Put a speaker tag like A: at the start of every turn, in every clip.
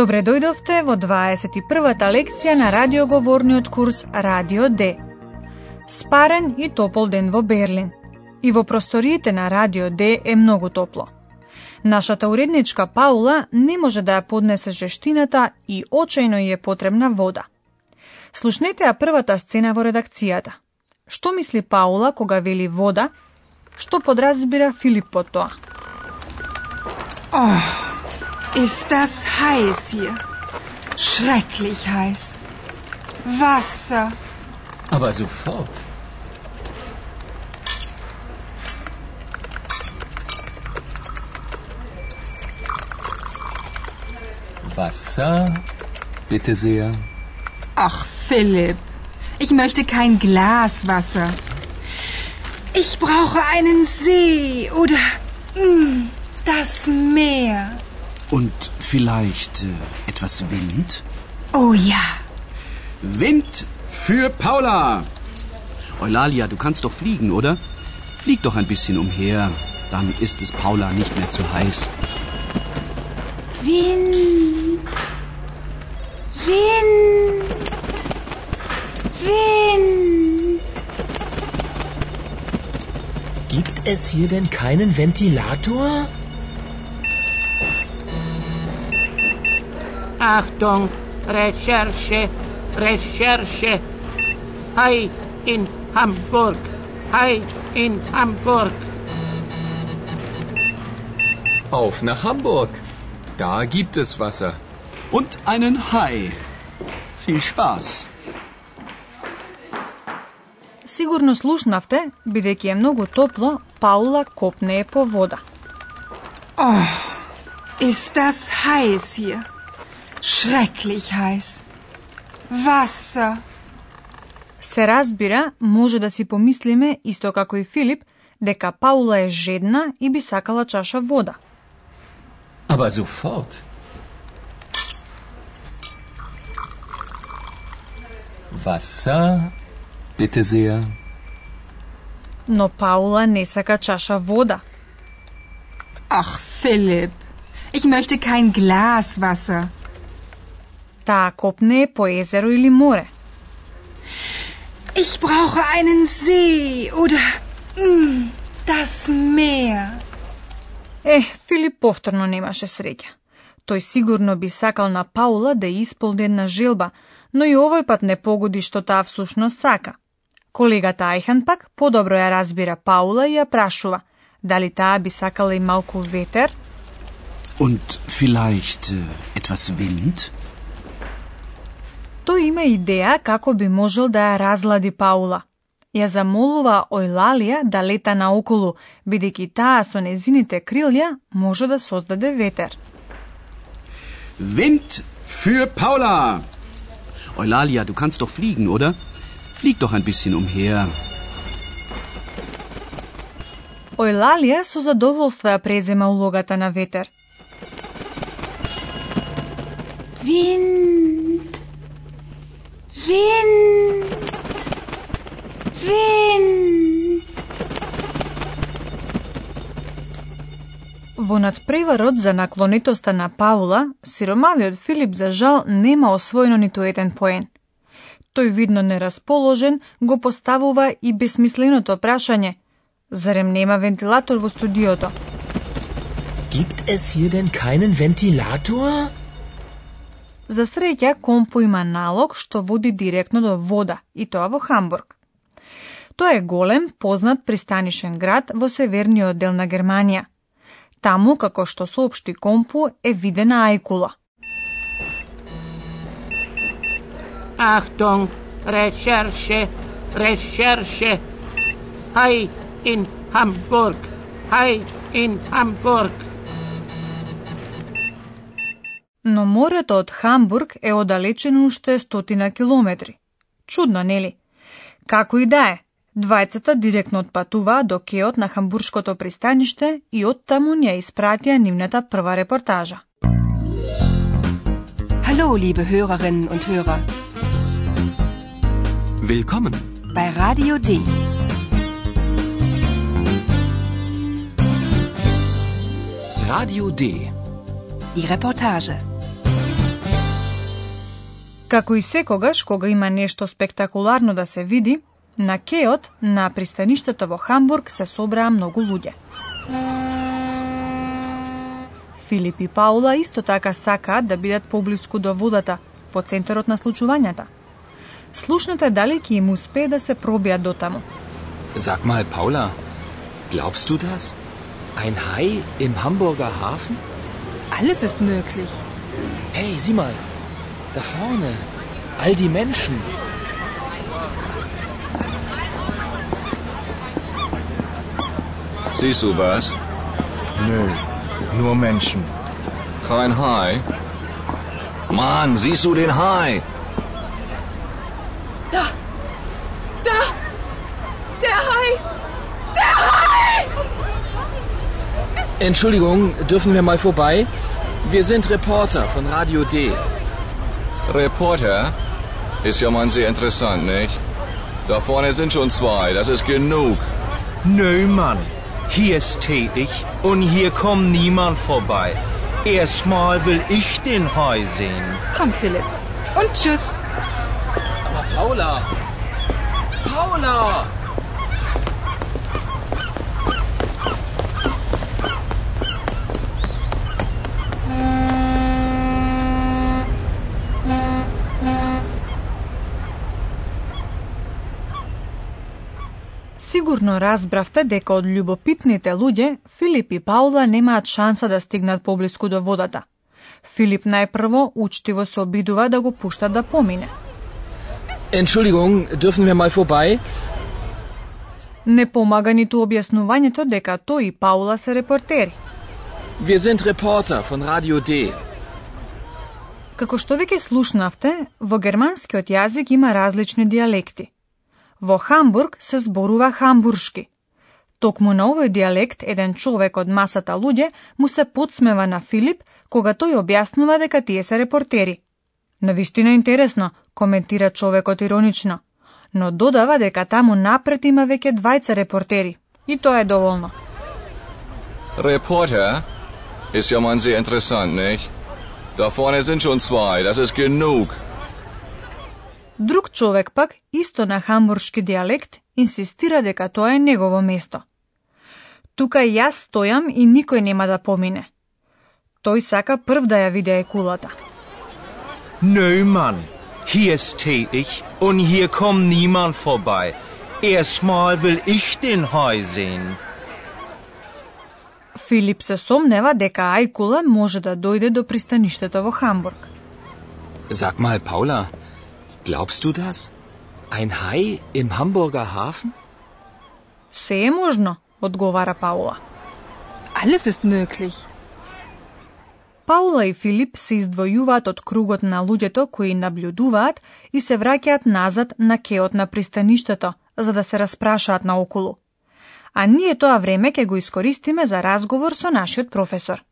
A: Добре дојдовте во 21-та лекција на радиоговорниот курс Радио Д. Спарен и топол ден во Берлин. И во просториите на Радио Д е многу топло. Нашата уредничка Паула не може да ја поднесе жештината и очајно ја е потребна вода. Слушнете ја првата сцена во редакцијата. Што мисли Паула кога вели вода? Што подразбира Филип по тоа?
B: Oh. Ist das heiß hier? Schrecklich heiß. Wasser.
C: Aber sofort. Wasser, bitte sehr.
B: Ach, Philipp, ich möchte kein Glas Wasser. Ich brauche einen See oder mm, das Meer.
D: Und vielleicht äh, etwas Wind?
B: Oh ja.
D: Wind für Paula. Eulalia, du kannst doch fliegen, oder? Flieg doch ein bisschen umher. Dann ist es Paula nicht mehr zu heiß.
E: Wind. Wind. Wind.
C: Gibt es hier denn keinen Ventilator?
F: Achtung, Recherche, Recherche. Hi in Hamburg. Hi in Hamburg.
C: Auf nach Hamburg. Da gibt es Wasser.
D: Und einen Hai. Viel Spaß.
A: Сигурно слушнавте, бидејќи е многу топло, Паула копнее по вода.
B: Oh, ist das heiß hier. Schrecklich heiß. Wasser.
A: Се разбира, може да си помислиме, исто како и Филип, дека Паула е жедна и би сакала чаша вода.
C: Aber sofort. Wasser, bitte sehr.
A: Но Паула не сака чаша вода.
B: Ach, Philipp, ich möchte kein Glas Wasser.
A: Таа копне по езеро или море.
B: Ich brauche einen See oder mm, das Meer.
A: Е, Филип повторно немаше среќа. Тој сигурно би сакал на Паула да исполни една желба, но и овој пат не погоди што таа всушност сака. Колегата Ајхан пак подобро ја разбира Паула и ја прашува дали таа би сакала и малку ветер,
D: Und vielleicht äh, etwas Wind?
A: Тој има идеја како би можел да ја разлади Паула. Ја замолува Ојлалија да лета наоколу, бидејќи таа со незините крилја може да создаде ветер.
D: Wind für Paula. Eulalia, du kannst doch fliegen, oder? Flieg doch ein bisschen umher.
A: Ојлалија со задоволство ја презема улогата на ветер.
E: Wind. Wind. Wind.
A: Во надпреварот за наклонитоста на Паула, сиромавиот Филип за жал нема освоено ниту еден поен. Тој видно нерасположен го поставува и безсмисленото прашање Зарем нема вентилатор во студиото?
C: Gibt es hier denn keinen Ventilator?
A: За среќа, Компо има налог што води директно до вода, и тоа во Хамбург. Тоа е голем, познат пристанишен град во северниот дел на Германија. Таму, како што соопшти Компо, е видена ајкула.
F: Achtung, решерше, решерше, хај ин Хамбург, хај ин Хамбург.
A: Но морето од Хамбург е оддалечено уште стотина километри. Чудно, нели? Како и да е, двајцата директно отпатуваа до кеот на Хамбуршкото пристаниште и оттаму ја испратија нивната прва репортажа.
G: Hallo, liebe Hörerinnen und Hörer.
C: Willkommen.
G: Bei Radio D.
C: Radio D.
G: Die Reportage.
A: Како и секогаш, кога има нешто спектакуларно да се види, на кеот на пристаништето во Хамбург се собраа многу луѓе. Филип и Паула исто така сакаат да бидат поблиску до водата, во центарот на случувањата. Слушнете дали ќе им успее да се пробијат до таму.
C: Sag mal, Paula, glaubst du das? Ein Hai im Hamburger Hafen?
G: Alles ist möglich.
C: Hey, sieh mal, da vorne, all die Menschen.
H: Siehst du was?
I: Nö, nur Menschen.
H: Kein Hai? Mann, siehst du den Hai?
B: Da! Da! Der Hai!
C: Entschuldigung, dürfen wir mal vorbei? Wir sind Reporter von Radio D.
H: Reporter? Ist ja mal sehr interessant, nicht? Da vorne sind schon zwei, das ist genug.
I: Nö, Mann. Hier ist tätig und hier kommt niemand vorbei. Erstmal will ich den Hai sehen.
G: Komm, Philipp. Und tschüss.
C: Aber Paula! Paula!
A: Сигурно разбравте дека од љубопитните луѓе Филип и Паула немаат шанса да стигнат поблиску до водата. Филип најпрво учтиво се обидува да го пуштат да помине.
C: Entschuldigung, dürfen wir mal vorbei?
A: Не помага ниту објаснувањето дека тој и Паула се репортери.
C: Wir sind Reporter von Radio D.
A: Како што веќе слушнавте, во германскиот јазик има различни диалекти. Во Хамбург се зборува хамбуршки. Токму на овој диалект еден човек од масата луѓе му се подсмева на Филип кога тој објаснува дека тие се репортери. Навистина интересно, коментира човекот иронично, но додава дека таму напред има веќе двајца репортери. И тоа е доволно.
H: Reporter? Ist ja man sehr interessant, nicht? Da vorne sind schon zwei, das ist genug.
A: Друг човек пак, исто на хамбуршки диалект, инсистира дека тоа е негово место. Тука јас стојам и никој нема да помине. Тој сака прв да ја виде екулата.
I: Nö, Mann. Hier ist tätig und hier kommt niemand vorbei. Erstmal will ich den Hai sehen.
A: Филип се сомнева дека Ајкула може да дојде до пристаништето во Хамбург.
C: Sag mal, Paula, glaubst du das? Ein Hai im Hamburger Hafen?
A: Се е можно, одговара Паула.
G: Alles ist möglich.
A: Паула и Филип се издвојуваат од кругот на луѓето кои наблюдуваат и се враќаат назад на кеот на пристаништето, за да се распрашаат наоколу. А ние тоа време ќе го искористиме за разговор со нашиот професор.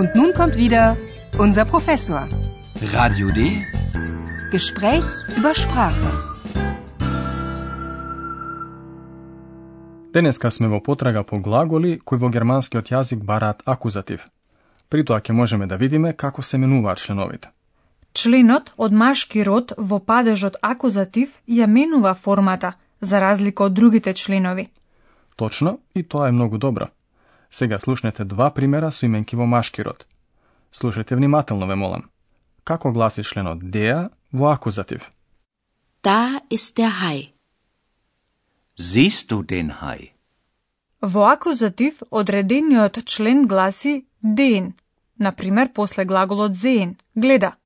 G: Und nun kommt wieder unser Professor.
C: Radio D.
G: Gespräch über Sprache.
J: Денеска сме во потрага по глаголи кои во германскиот јазик бараат акузатив. При тоа ќе можеме да видиме како се менуваат членовите.
A: Членот од машки род во падежот акузатив ја менува формата, за разлика од другите членови.
J: Точно, и тоа е многу добро. Сега слушнете два примера со именки во машки род. Слушајте внимателно, ве молам. Како гласи членот деа во акузатив?
E: Da ist der Hai.
I: Siehst du den Hai?
A: Во акузатив одредениот член гласи den, например после глаголот sehen, гледа.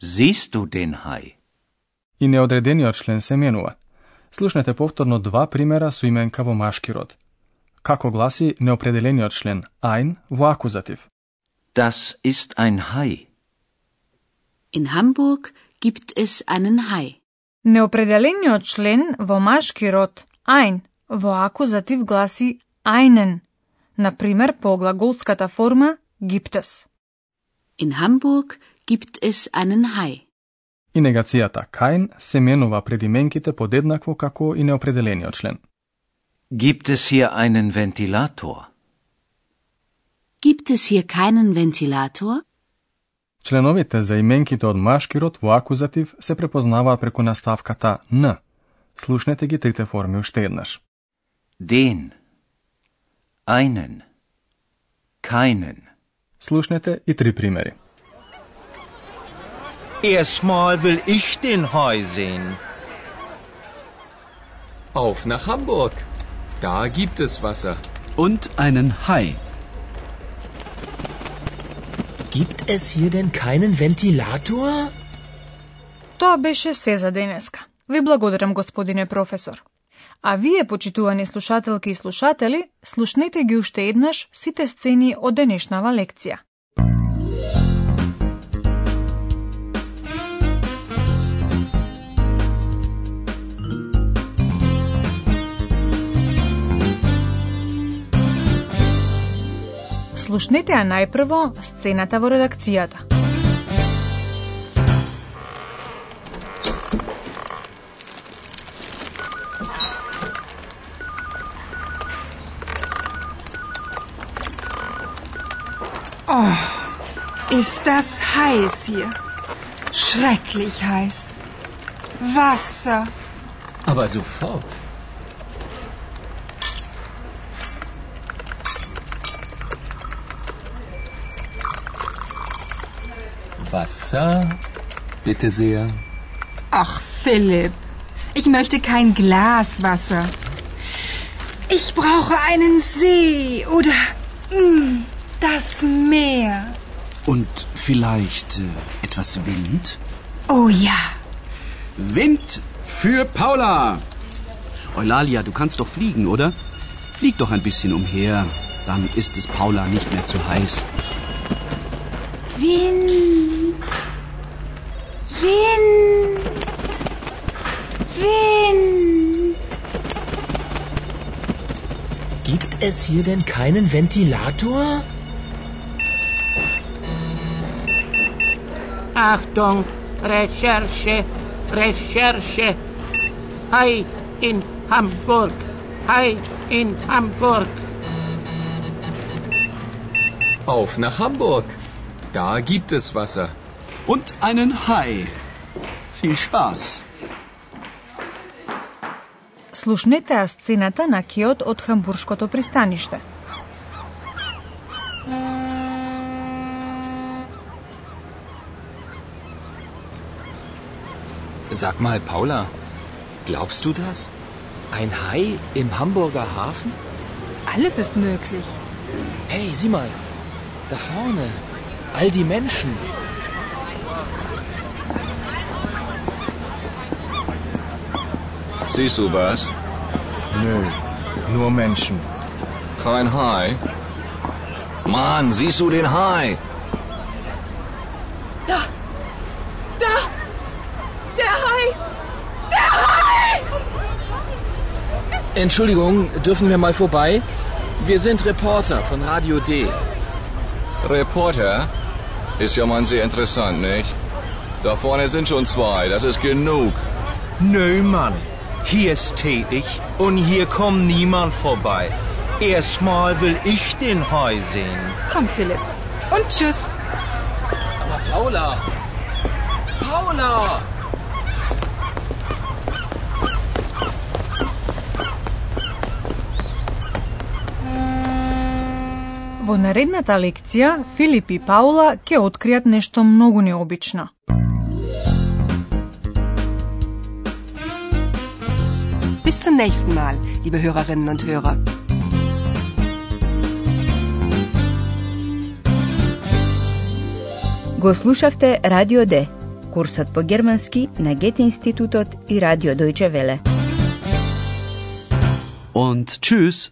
I: Siehst du den Hai?
J: И неодредениот член се менува. Слушнете повторно два примера со именка во машки род. Како гласи неопределениот член ein во акузатив?
I: Das ist ein Hai.
E: In Hamburg gibt es einen Hai.
A: Неопределениот член во машки род ein во акузатив гласи einen, например по глаголската форма gibt es.
E: In Hamburg gibt es einen Hai.
J: И негацијата kein се менува предименките подеднакво како и неопределениот член.
I: Gibt es hier einen Ventilator?
E: Gibt es hier keinen Ventilator?
J: Членовите за именките од машки род во акузатив се препознаваат преку наставката н. Слушнете ги трите форми уште еднаш.
I: Den. Einen. Keinen.
J: Слушнете и три примери.
I: Erstmal will ich den Hai sehen.
C: Auf nach Hamburg. Da gibt es Wasser.
D: Und einen Hai.
C: Gibt es hier denn keinen Ventilator?
A: Тоа беше се за денеска. Ви благодарам, господине професор. А вие, почитувани слушателки и слушатели, слушнете ги уште еднаш сите сцени од денешнава лекција. Слушнете ја најпрво сцената во редакцијата.
B: Oh, ist das heiß hier. Schrecklich heiß. Wasser.
C: Aber sofort. Wasser, bitte sehr.
G: Ach, Philipp, ich möchte kein Glas Wasser.
B: Ich brauche einen See oder mm, das Meer.
D: Und vielleicht äh, etwas Wind?
B: Oh ja.
D: Wind für Paula. Eulalia, du kannst doch fliegen, oder? Flieg doch ein bisschen umher. Dann ist es Paula nicht mehr zu heiß.
B: Wind. Wind. Wind.
C: Gibt es hier denn keinen Ventilator?
F: Achtung, Recherche, Recherche. Hai in Hamburg. Hai in Hamburg.
C: Auf nach Hamburg. Da gibt es Wasser
D: Und einen Hai. Viel Spaß.
A: Слушнете ја сцената на кеот од Хамбуршкото пристаниште.
C: Sag mal, Paula, glaubst du das? Ein Hai im Hamburger Hafen?
G: Alles ist möglich.
C: Hey, sieh mal, da vorne, all die Menschen.
H: Siehst du was?
I: Nö, nur Menschen.
H: Kein Hai? Mann, siehst du den Hai?
B: Da. Da. Der Hai. Der Hai.
C: Entschuldigung, dürfen wir mal vorbei? Wir sind Reporter von Radio D.
H: Reporter? Ist ja mal sehr interessant, nicht? Da vorne sind schon zwei, das ist genug.
I: Nö, Mann. Hier stehe ich und hier kommt niemand vorbei. Erstmal will ich den Hai sehen.
G: Komm, Philipp. Und tschüss.
C: Aber Paula! Paula!
A: Во наредната лекција, Филип и Паула ќе откријат нешто многу необично.
G: Bis zum nächsten Mal, liebe Hörerinnen und Hörer.
K: Го слушавте Радио Д, курсот по германски на Гете институтот и Радио Дојче Веле.
D: Und tschüss.